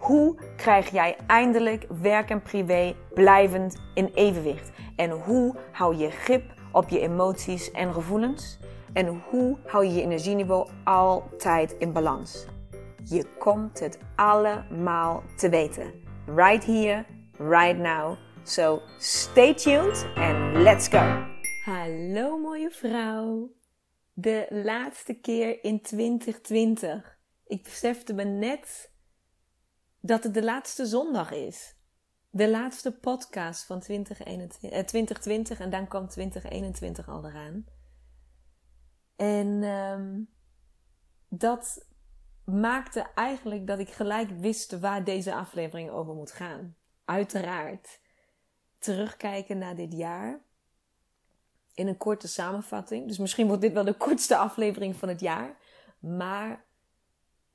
hoe krijg jij eindelijk werk en privé blijvend in evenwicht? En hoe hou je grip op je emoties en gevoelens? En hoe hou je je energieniveau altijd in balans? Je komt het allemaal te weten. Right here, right now. So stay tuned and let's go. Hallo mooie vrouw. De laatste keer in 2020. Ik besefte me net dat het de laatste zondag is. De laatste podcast van 2021, eh, 2020 en dan kwam 2021 al eraan. En um, dat maakte eigenlijk dat ik gelijk wist waar deze aflevering over moet gaan. Uiteraard terugkijken naar dit jaar in een korte samenvatting. Dus misschien wordt dit wel de kortste aflevering van het jaar. Maar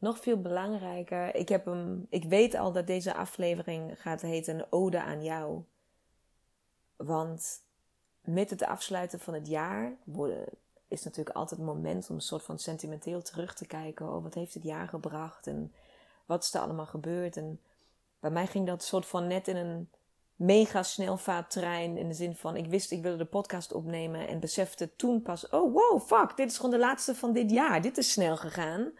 nog veel belangrijker, ik, heb hem, ik weet al dat deze aflevering gaat heten ode aan jou. Want met het afsluiten van het jaar is natuurlijk altijd het moment om een soort van sentimenteel terug te kijken. Oh, wat heeft het jaar gebracht en wat is er allemaal gebeurd? En bij mij ging dat soort van net in een mega snelvaarttrein. In de zin van, ik wist ik wilde de podcast opnemen en besefte toen pas, oh wow, fuck, dit is gewoon de laatste van dit jaar. Dit is snel gegaan.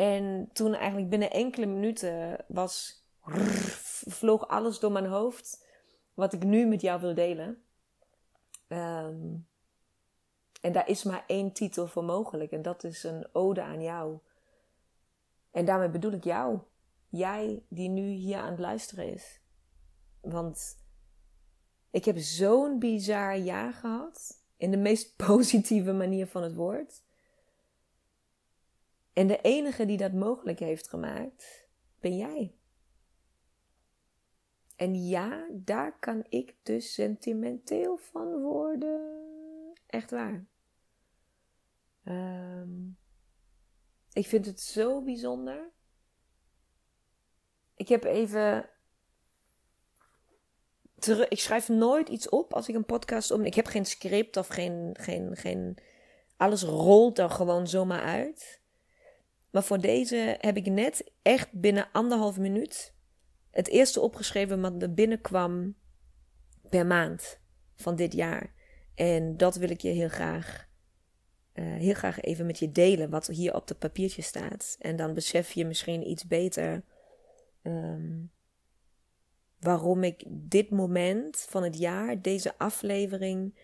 En toen eigenlijk binnen enkele minuten was, vloog alles door mijn hoofd wat ik nu met jou wil delen. Ehm, en daar is maar één titel voor mogelijk en dat is een ode aan jou. En daarmee bedoel ik jou. Jij die nu hier aan het luisteren is. Want ik heb zo'n bizar jaar gehad. In de meest positieve manier van het woord. En de enige die dat mogelijk heeft gemaakt, ben jij. En ja, daar kan ik dus sentimenteel van worden. Echt waar. Um, ik vind het zo bijzonder. Ik heb even. Ik schrijf nooit iets op als ik een podcast om. Ik heb geen script of geen, geen, geen. Alles rolt er gewoon zomaar uit. Maar voor deze heb ik net echt binnen anderhalf minuut het eerste opgeschreven wat er binnenkwam per maand van dit jaar. En dat wil ik je heel graag, uh, heel graag even met je delen, wat hier op het papiertje staat. En dan besef je misschien iets beter um, waarom ik dit moment van het jaar, deze aflevering,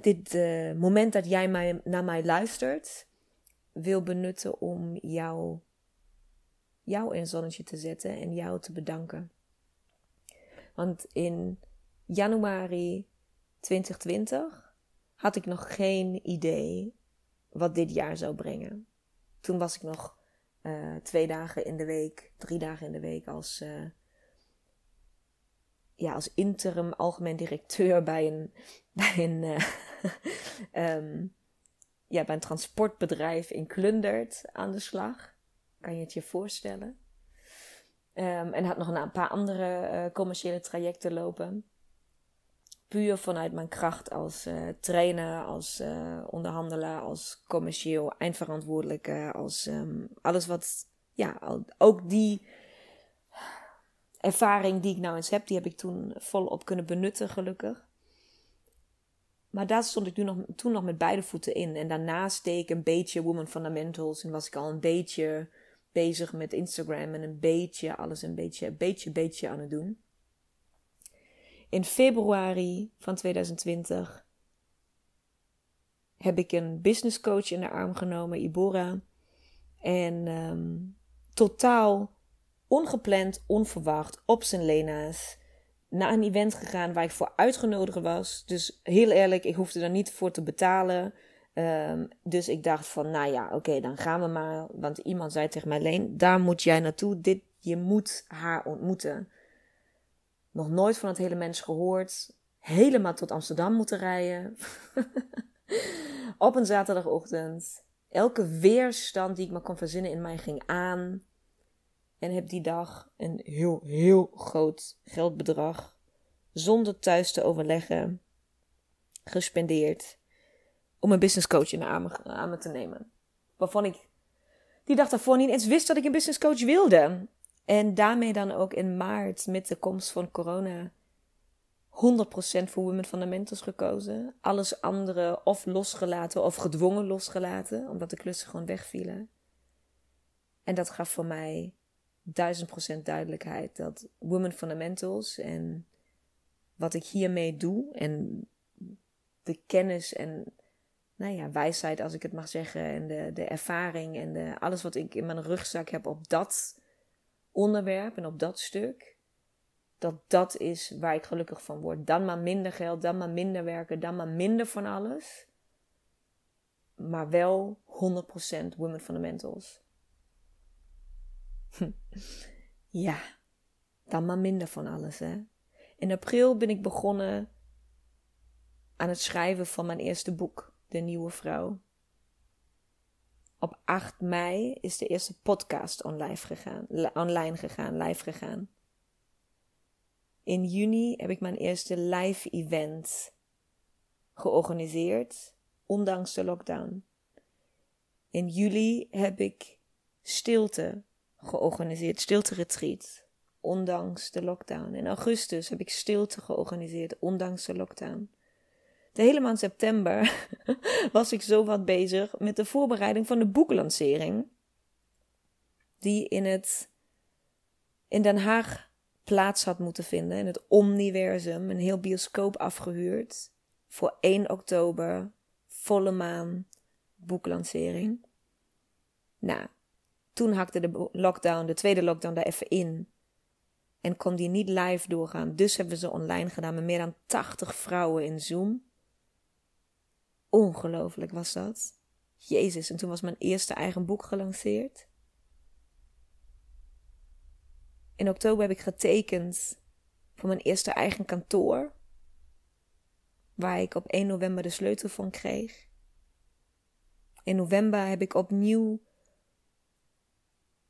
dit uh, moment dat jij mij, naar mij luistert, wil benutten om jou, jou in zonnetje te zetten en jou te bedanken. Want in januari 2020 had ik nog geen idee wat dit jaar zou brengen. Toen was ik nog uh, twee dagen in de week, drie dagen in de week als, uh, ja, als interim algemeen directeur bij een, bij een uh, um, ja, bij een transportbedrijf in Klundert aan de slag. Kan je het je voorstellen? Um, en had nog een paar andere uh, commerciële trajecten lopen. Puur vanuit mijn kracht als uh, trainer, als uh, onderhandelaar, als commercieel eindverantwoordelijke, als um, alles wat, ja, ook die ervaring die ik nou eens heb, die heb ik toen volop kunnen benutten, gelukkig. Maar daar stond ik toen nog, toen nog met beide voeten in. En daarnaast deed ik een beetje Woman Fundamentals. En was ik al een beetje bezig met Instagram. En een beetje alles een beetje, beetje, beetje aan het doen. In februari van 2020 heb ik een business coach in de arm genomen, Ibora. En um, totaal ongepland, onverwacht, op zijn lena's naar een event gegaan waar ik voor uitgenodigd was. Dus heel eerlijk, ik hoefde er niet voor te betalen. Um, dus ik dacht van, nou ja, oké, dan gaan we maar. Want iemand zei tegen mij, Leen, daar moet jij naartoe. Dit, Je moet haar ontmoeten. Nog nooit van het hele mens gehoord. Helemaal tot Amsterdam moeten rijden. Op een zaterdagochtend. Elke weerstand die ik me kon verzinnen in mij ging aan. En heb die dag een heel, heel groot geldbedrag, zonder thuis te overleggen, gespendeerd om een business coach in aan te nemen. Waarvan ik die dag daarvoor niet eens wist dat ik een business coach wilde. En daarmee dan ook in maart met de komst van corona 100% voor Women Fundamentals gekozen. Alles andere of losgelaten of gedwongen losgelaten, omdat de klussen gewoon wegvielen. En dat gaf voor mij duizend procent duidelijkheid dat Women Fundamentals en wat ik hiermee doe en de kennis en nou ja, wijsheid, als ik het mag zeggen, en de, de ervaring en de, alles wat ik in mijn rugzak heb op dat onderwerp en op dat stuk, dat dat is waar ik gelukkig van word. Dan maar minder geld, dan maar minder werken, dan maar minder van alles. Maar wel 100% Women Fundamentals. ja, dan maar minder van alles, hè. In april ben ik begonnen aan het schrijven van mijn eerste boek, De Nieuwe Vrouw. Op 8 mei is de eerste podcast online gegaan, online gegaan, live gegaan. In juni heb ik mijn eerste live event georganiseerd, ondanks de lockdown. In juli heb ik stilte georganiseerd, stilte retreat, ondanks de lockdown. In augustus heb ik stilte georganiseerd, ondanks de lockdown. De hele maand september was ik zo wat bezig met de voorbereiding van de boeklancering. Die in, het, in Den Haag plaats had moeten vinden. In het Omniversum. Een heel bioscoop afgehuurd. Voor 1 oktober. Volle maan. Boeklancering. Nou, toen hakte de lockdown, de tweede lockdown, daar even in. En kon die niet live doorgaan. Dus hebben ze online gedaan met meer dan 80 vrouwen in Zoom. Ongelooflijk was dat. Jezus, en toen was mijn eerste eigen boek gelanceerd. In oktober heb ik getekend voor mijn eerste eigen kantoor. Waar ik op 1 november de sleutel van kreeg. In november heb ik opnieuw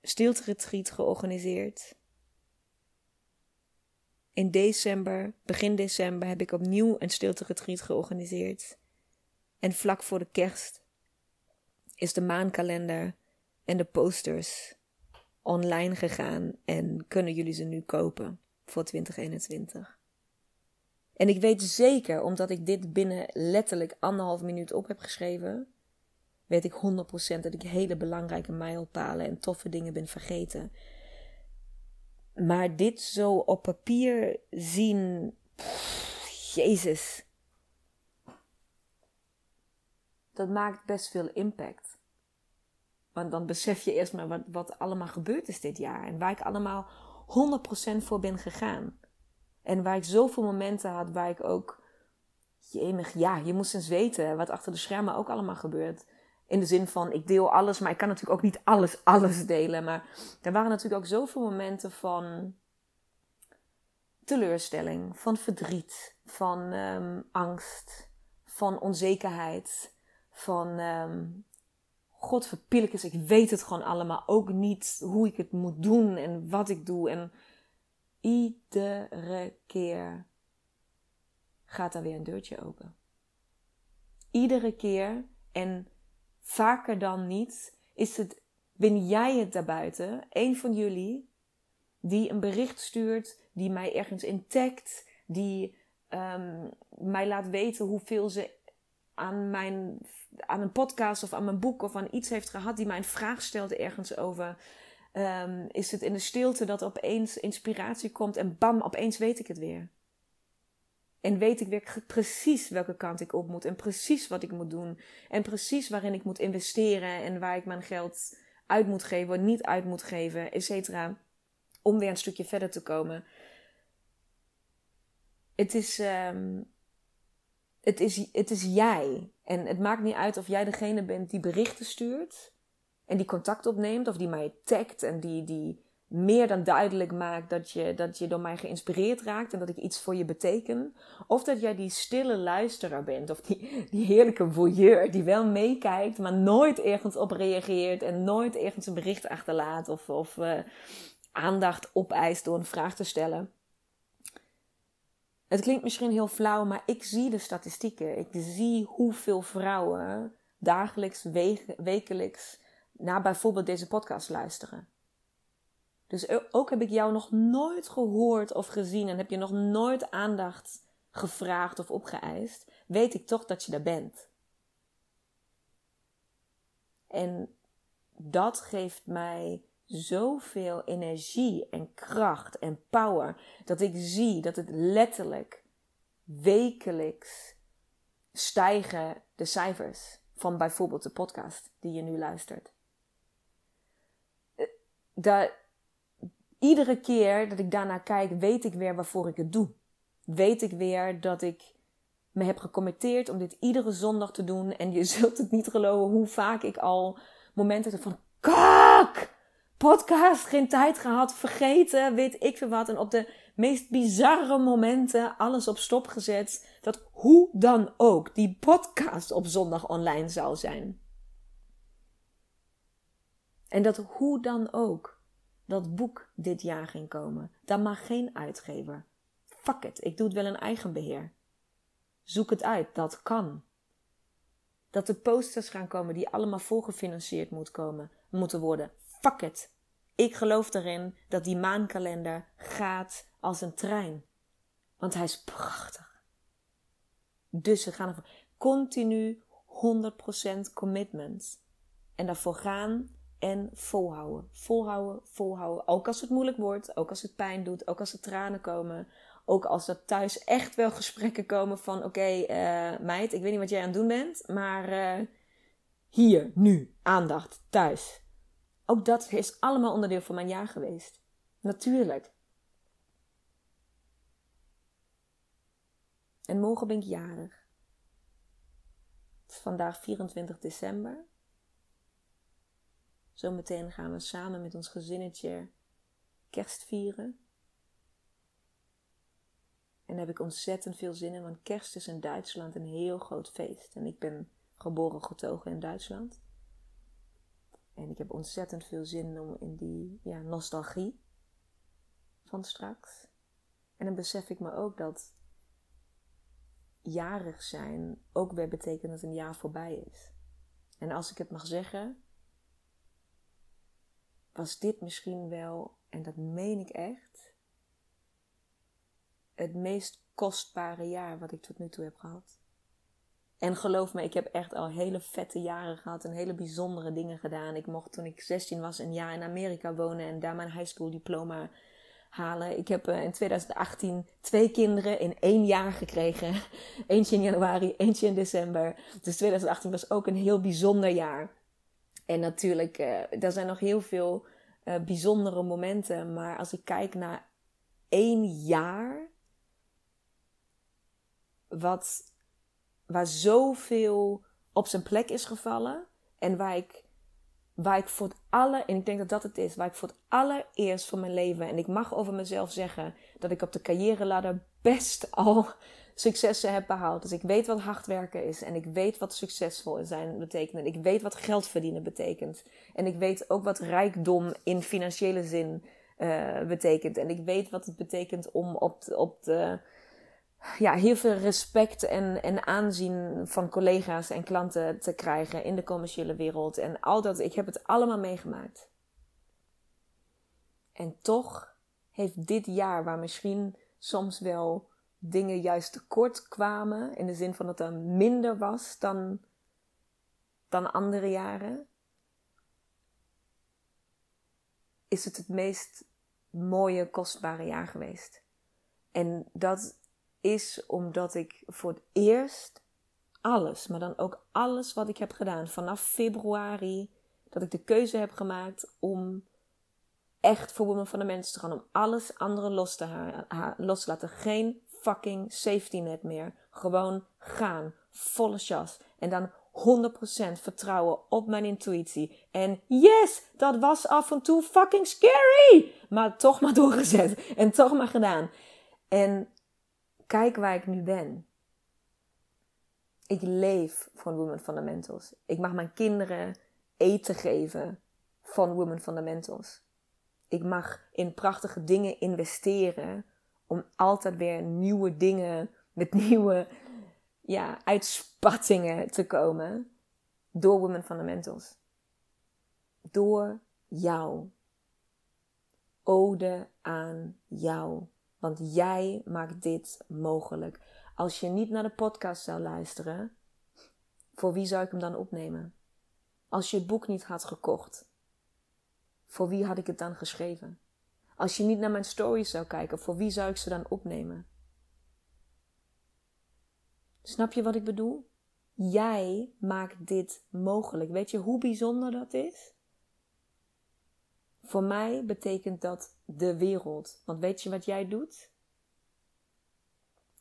stilte-retreat georganiseerd. In december, begin december, heb ik opnieuw een stilte-retreat georganiseerd. En vlak voor de kerst is de maankalender en de posters online gegaan en kunnen jullie ze nu kopen voor 2021. En ik weet zeker, omdat ik dit binnen letterlijk anderhalf minuut op heb geschreven, weet ik 100% dat ik hele belangrijke mijlpalen en toffe dingen ben vergeten. Maar dit zo op papier zien, Jezus. Dat maakt best veel impact. Want dan besef je eerst maar wat, wat allemaal gebeurd is dit jaar. En waar ik allemaal 100% voor ben gegaan. En waar ik zoveel momenten had waar ik ook. Jemig, ja, je moest eens weten wat achter de schermen ook allemaal gebeurt. In de zin van, ik deel alles, maar ik kan natuurlijk ook niet alles, alles delen. Maar er waren natuurlijk ook zoveel momenten van teleurstelling, van verdriet, van um, angst, van onzekerheid, van um, God verpilkes, ik weet het gewoon allemaal ook niet hoe ik het moet doen en wat ik doe. En iedere keer gaat er weer een deurtje open. Iedere keer en vaker dan niet, is het, ben jij het daarbuiten, een van jullie, die een bericht stuurt, die mij ergens intakt, die um, mij laat weten hoeveel ze aan, mijn, aan een podcast of aan mijn boek of aan iets heeft gehad, die mij een vraag stelt ergens over. Um, is het in de stilte dat opeens inspiratie komt en bam, opeens weet ik het weer. En weet ik weer precies welke kant ik op moet. En precies wat ik moet doen. En precies waarin ik moet investeren. En waar ik mijn geld uit moet geven, niet uit moet geven, et cetera. Om weer een stukje verder te komen. Het is, um, het, is, het is jij. En het maakt niet uit of jij degene bent die berichten stuurt. En die contact opneemt. Of die mij tagt. En die, die, meer dan duidelijk maak dat je, dat je door mij geïnspireerd raakt en dat ik iets voor je beteken. Of dat jij die stille luisteraar bent, of die, die heerlijke voyeur die wel meekijkt, maar nooit ergens op reageert en nooit ergens een bericht achterlaat of, of uh, aandacht opeist door een vraag te stellen. Het klinkt misschien heel flauw, maar ik zie de statistieken. Ik zie hoeveel vrouwen dagelijks, wekelijks naar bijvoorbeeld deze podcast luisteren. Dus ook heb ik jou nog nooit gehoord of gezien en heb je nog nooit aandacht gevraagd of opgeëist, weet ik toch dat je daar bent. En dat geeft mij zoveel energie en kracht en power dat ik zie dat het letterlijk wekelijks stijgen de cijfers van bijvoorbeeld de podcast die je nu luistert. Eh, dat, iedere keer dat ik daarnaar kijk, weet ik weer waarvoor ik het doe. Weet ik weer dat ik me heb gecommitteerd om dit iedere zondag te doen. En je zult het niet geloven hoe vaak ik al momenten van kak! Podcast, geen tijd gehad, vergeten, weet ik veel wat. En op de meest bizarre momenten alles op stop gezet. Dat hoe dan ook die podcast op zondag online zou zijn. En dat hoe dan ook dat boek dit jaar ging komen. Dan mag geen uitgever. Fuck it, ik doe het wel in eigen beheer. Zoek het uit, dat kan. Dat er posters gaan komen die allemaal volgefinancierd moet komen, moeten worden. Fuck it. Ik geloof erin dat die maankalender gaat als een trein. Want hij is prachtig. Dus we gaan ervoor. Continu 100% commitment. En daarvoor gaan en volhouden. Volhouden, volhouden. Ook als het moeilijk wordt, ook als het pijn doet, ook als er tranen komen. Ook als er thuis echt wel gesprekken komen van: oké, uh, meid, ik weet niet wat jij aan het doen bent, maar uh, hier, nu, aandacht, thuis. Ook dat is allemaal onderdeel van mijn jaar geweest. Natuurlijk. En morgen ben ik jarig. Het is vandaag 24 december. Zometeen gaan we samen met ons gezinnetje kerst vieren. En daar heb ik ontzettend veel zin in, want kerst is in Duitsland een heel groot feest. En ik ben geboren getogen in Duitsland. En ik heb ontzettend veel zin om in die ja, nostalgie van straks. En dan besef ik me ook dat jarig zijn ook weer betekent dat een jaar voorbij is. En als ik het mag zeggen, was dit misschien wel, en dat meen ik echt, het meest kostbare jaar wat ik tot nu toe heb gehad. En geloof me, ik heb echt al hele vette jaren gehad en hele bijzondere dingen gedaan. Ik mocht toen ik 16 was een jaar in Amerika wonen en daar mijn high school diploma halen. Ik heb eh, in 2018 twee kinderen in één jaar gekregen. Eentje in januari, eentje in december. Dus 2018 was ook een heel bijzonder jaar. En natuurlijk, uh, er zijn nog heel veel uh, bijzondere momenten. Maar als ik kijk naar één jaar. Wat, waar zoveel op zijn plek is gevallen. En waar ik, waar ik voor het aller, en ik denk dat dat het is, waar ik voor het allereerst van mijn leven, en ik mag over mezelf zeggen dat ik op de carrière ladder best al successen heb behaald. Dus ik weet wat hard werken is. En ik weet wat succesvol zijn betekent. En ik weet wat geld verdienen betekent. En ik weet ook wat rijkdom in financiële zin uh, betekent. En ik weet wat het betekent om op op de ja, heel veel respect en, en aanzien van collega's en klanten te krijgen in de commerciële wereld. En al dat, ik heb het allemaal meegemaakt. En toch heeft dit jaar, waar misschien soms wel dingen juist tekort kwamen. In de zin van dat er minder was dan, dan andere jaren. Is het het meest mooie, kostbare jaar geweest. En dat is omdat ik voor het eerst alles, maar dan ook alles wat ik heb gedaan vanaf februari, dat ik de keuze heb gemaakt om echt voor Women van de Mensen te gaan, om alles andere los te, los te laten. Geen fucking safety net meer. Gewoon gaan. Volle chas. En dan 100% vertrouwen op mijn intuïtie. En yes, dat was af en toe fucking scary. maar toch maar doorgezet. En toch maar gedaan. En kijk waar ik nu ben. Ik leef van Women Fundamentals. Ik mag mijn kinderen eten geven van Women Fundamentals. Ik mag in prachtige dingen investeren om altijd weer nieuwe dingen met nieuwe ja, uitspattingen te komen door Women Fundamentals. Door jou. Ode aan jou. Want jij maakt dit mogelijk. Als je niet naar de podcast zou luisteren, voor wie zou ik hem dan opnemen? Als je het boek niet had gekocht, voor wie had ik het dan geschreven? Als je niet naar mijn stories zou kijken, voor wie zou ik ze dan opnemen? Snap je wat ik bedoel? Jij maakt dit mogelijk. Weet je hoe bijzonder dat is? Voor mij betekent dat de wereld. Want weet je wat jij doet?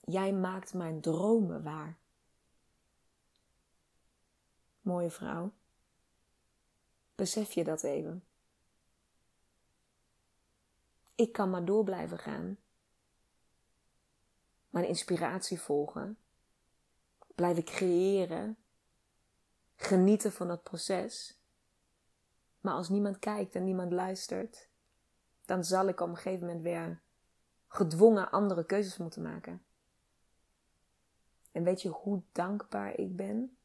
Jij maakt mijn dromen waar. Mooie vrouw. Besef je dat even? Ik kan maar door blijven gaan. Mijn inspiratie volgen. Blijven creëren. Genieten van het proces. Maar als niemand kijkt en niemand luistert, dan zal ik op een gegeven moment weer gedwongen andere keuzes moeten maken. En weet je hoe dankbaar ik ben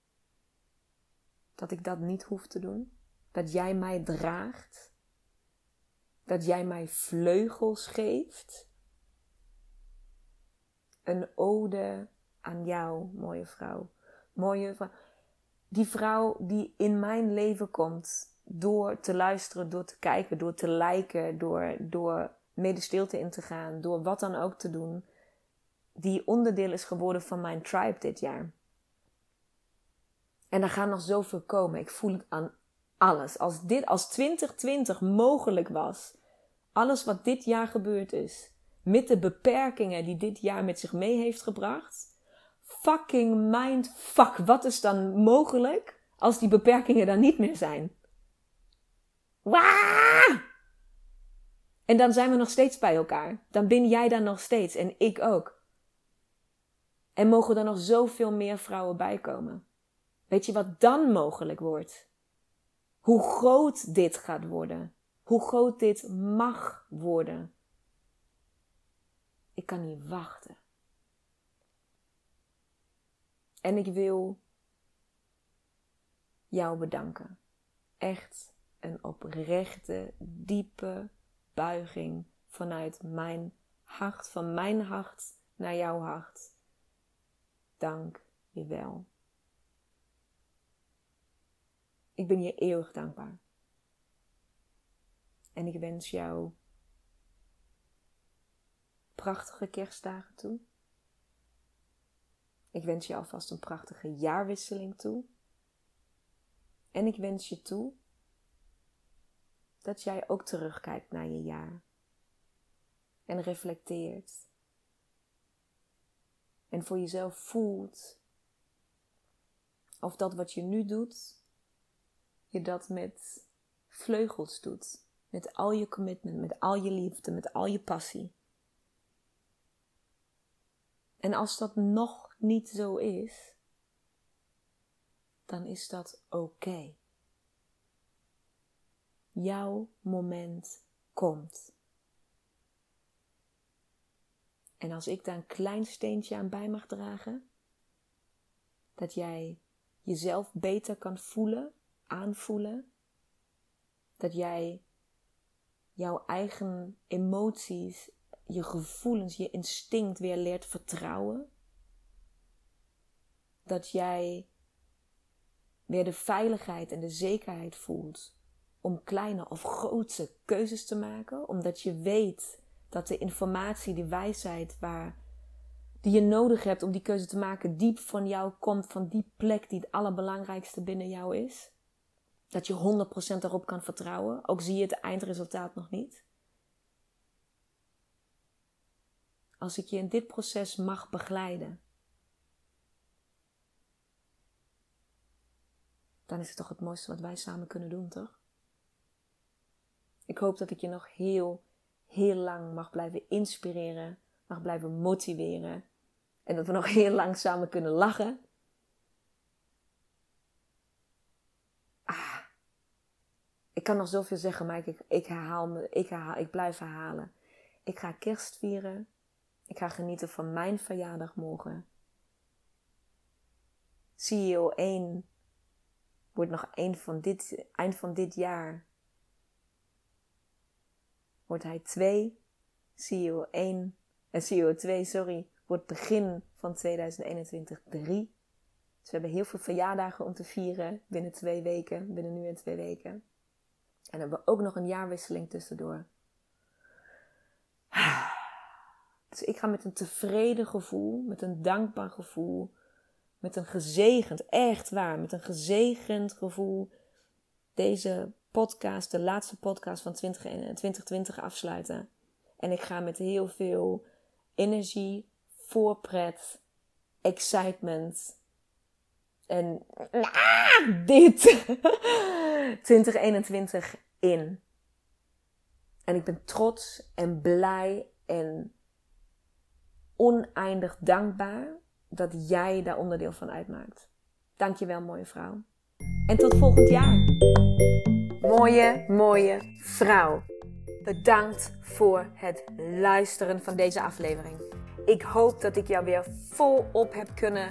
dat ik dat niet hoef te doen? Dat jij mij draagt dat jij mij vleugels geeft. Een ode aan jou, mooie vrouw. Mooie vrouw. Die vrouw die in mijn leven komt door te luisteren, door te kijken, door te liken, door, door mede stilte in te gaan, door wat dan ook te doen. Die onderdeel is geworden van mijn tribe dit jaar. En er gaan nog zoveel komen. Ik voel het aan alles. Als dit als 2020 mogelijk was, alles wat dit jaar gebeurd is, met de beperkingen die dit jaar met zich mee heeft gebracht, fucking mindfuck, wat is dan mogelijk als die beperkingen dan niet meer zijn? Waaah! En dan zijn we nog steeds bij elkaar. Dan ben jij daar nog steeds en ik ook. En mogen er nog zoveel meer vrouwen bij komen. Weet je wat dan mogelijk wordt? Hoe groot dit gaat worden. Hoe groot dit mag worden. Ik kan niet wachten. En ik wil jou bedanken. Echt een oprechte, diepe buiging vanuit mijn hart, van mijn hart naar jouw hart. Dank je wel. Ik ben je eeuwig dankbaar. En ik wens jou prachtige kerstdagen toe. Ik wens je alvast een prachtige jaarwisseling toe. En ik wens je toe dat jij ook terugkijkt naar je jaar. En reflecteert. En voor jezelf voelt of dat wat je nu doet, je dat met vleugels doet. Met al je commitment, met al je liefde, met al je passie. En als dat nog niet zo is, dan is dat oké. Jouw moment komt. En als ik daar een klein steentje aan bij mag dragen, dat jij jezelf beter kan voelen, aanvoelen, dat jij jouw eigen emoties, je gevoelens, je instinct weer leert vertrouwen. Dat jij weer de veiligheid en de zekerheid voelt om kleine of grote keuzes te maken, omdat je weet dat de informatie, die wijsheid waar, die je nodig hebt om die keuze te maken, diep van jou komt, van die plek die het allerbelangrijkste binnen jou is. Dat je 100% erop kan vertrouwen, ook zie je het eindresultaat nog niet. Als ik je in dit proces mag begeleiden, dan is het toch het mooiste wat wij samen kunnen doen, toch? Ik hoop dat ik je nog heel, heel lang mag blijven inspireren, mag blijven motiveren. En dat we nog heel lang samen kunnen lachen. Ah, ik kan nog zoveel zeggen, maar ik, ik herhaal me, ik, ik blijf herhalen. Ik ga kerst vieren. Ik ga genieten van mijn verjaardag morgen. CEO 1 wordt nog eind van dit, eind van dit jaar. Wordt hij 2. CEO 1 en CEO 2, sorry, wordt begin van 2021 3. Dus we hebben heel veel verjaardagen om te vieren binnen twee weken, binnen nu en twee weken. En hebben we ook nog een jaarwisseling tussendoor. Dus ik ga met een tevreden gevoel, met een dankbaar gevoel, met een gezegend, echt waar, met een gezegend gevoel deze podcast, de laatste podcast van 2020 afsluiten. En ik ga met heel veel energie, voorpret, excitement en ah, dit 2021 in. En ik ben trots en blij en oneindig dankbaar dat jij daar onderdeel van uitmaakt. Dankjewel, mooie vrouw. En tot volgend jaar. Mooie, mooie vrouw. Bedankt voor het luisteren van deze aflevering. Ik hoop dat ik jou weer volop heb kunnen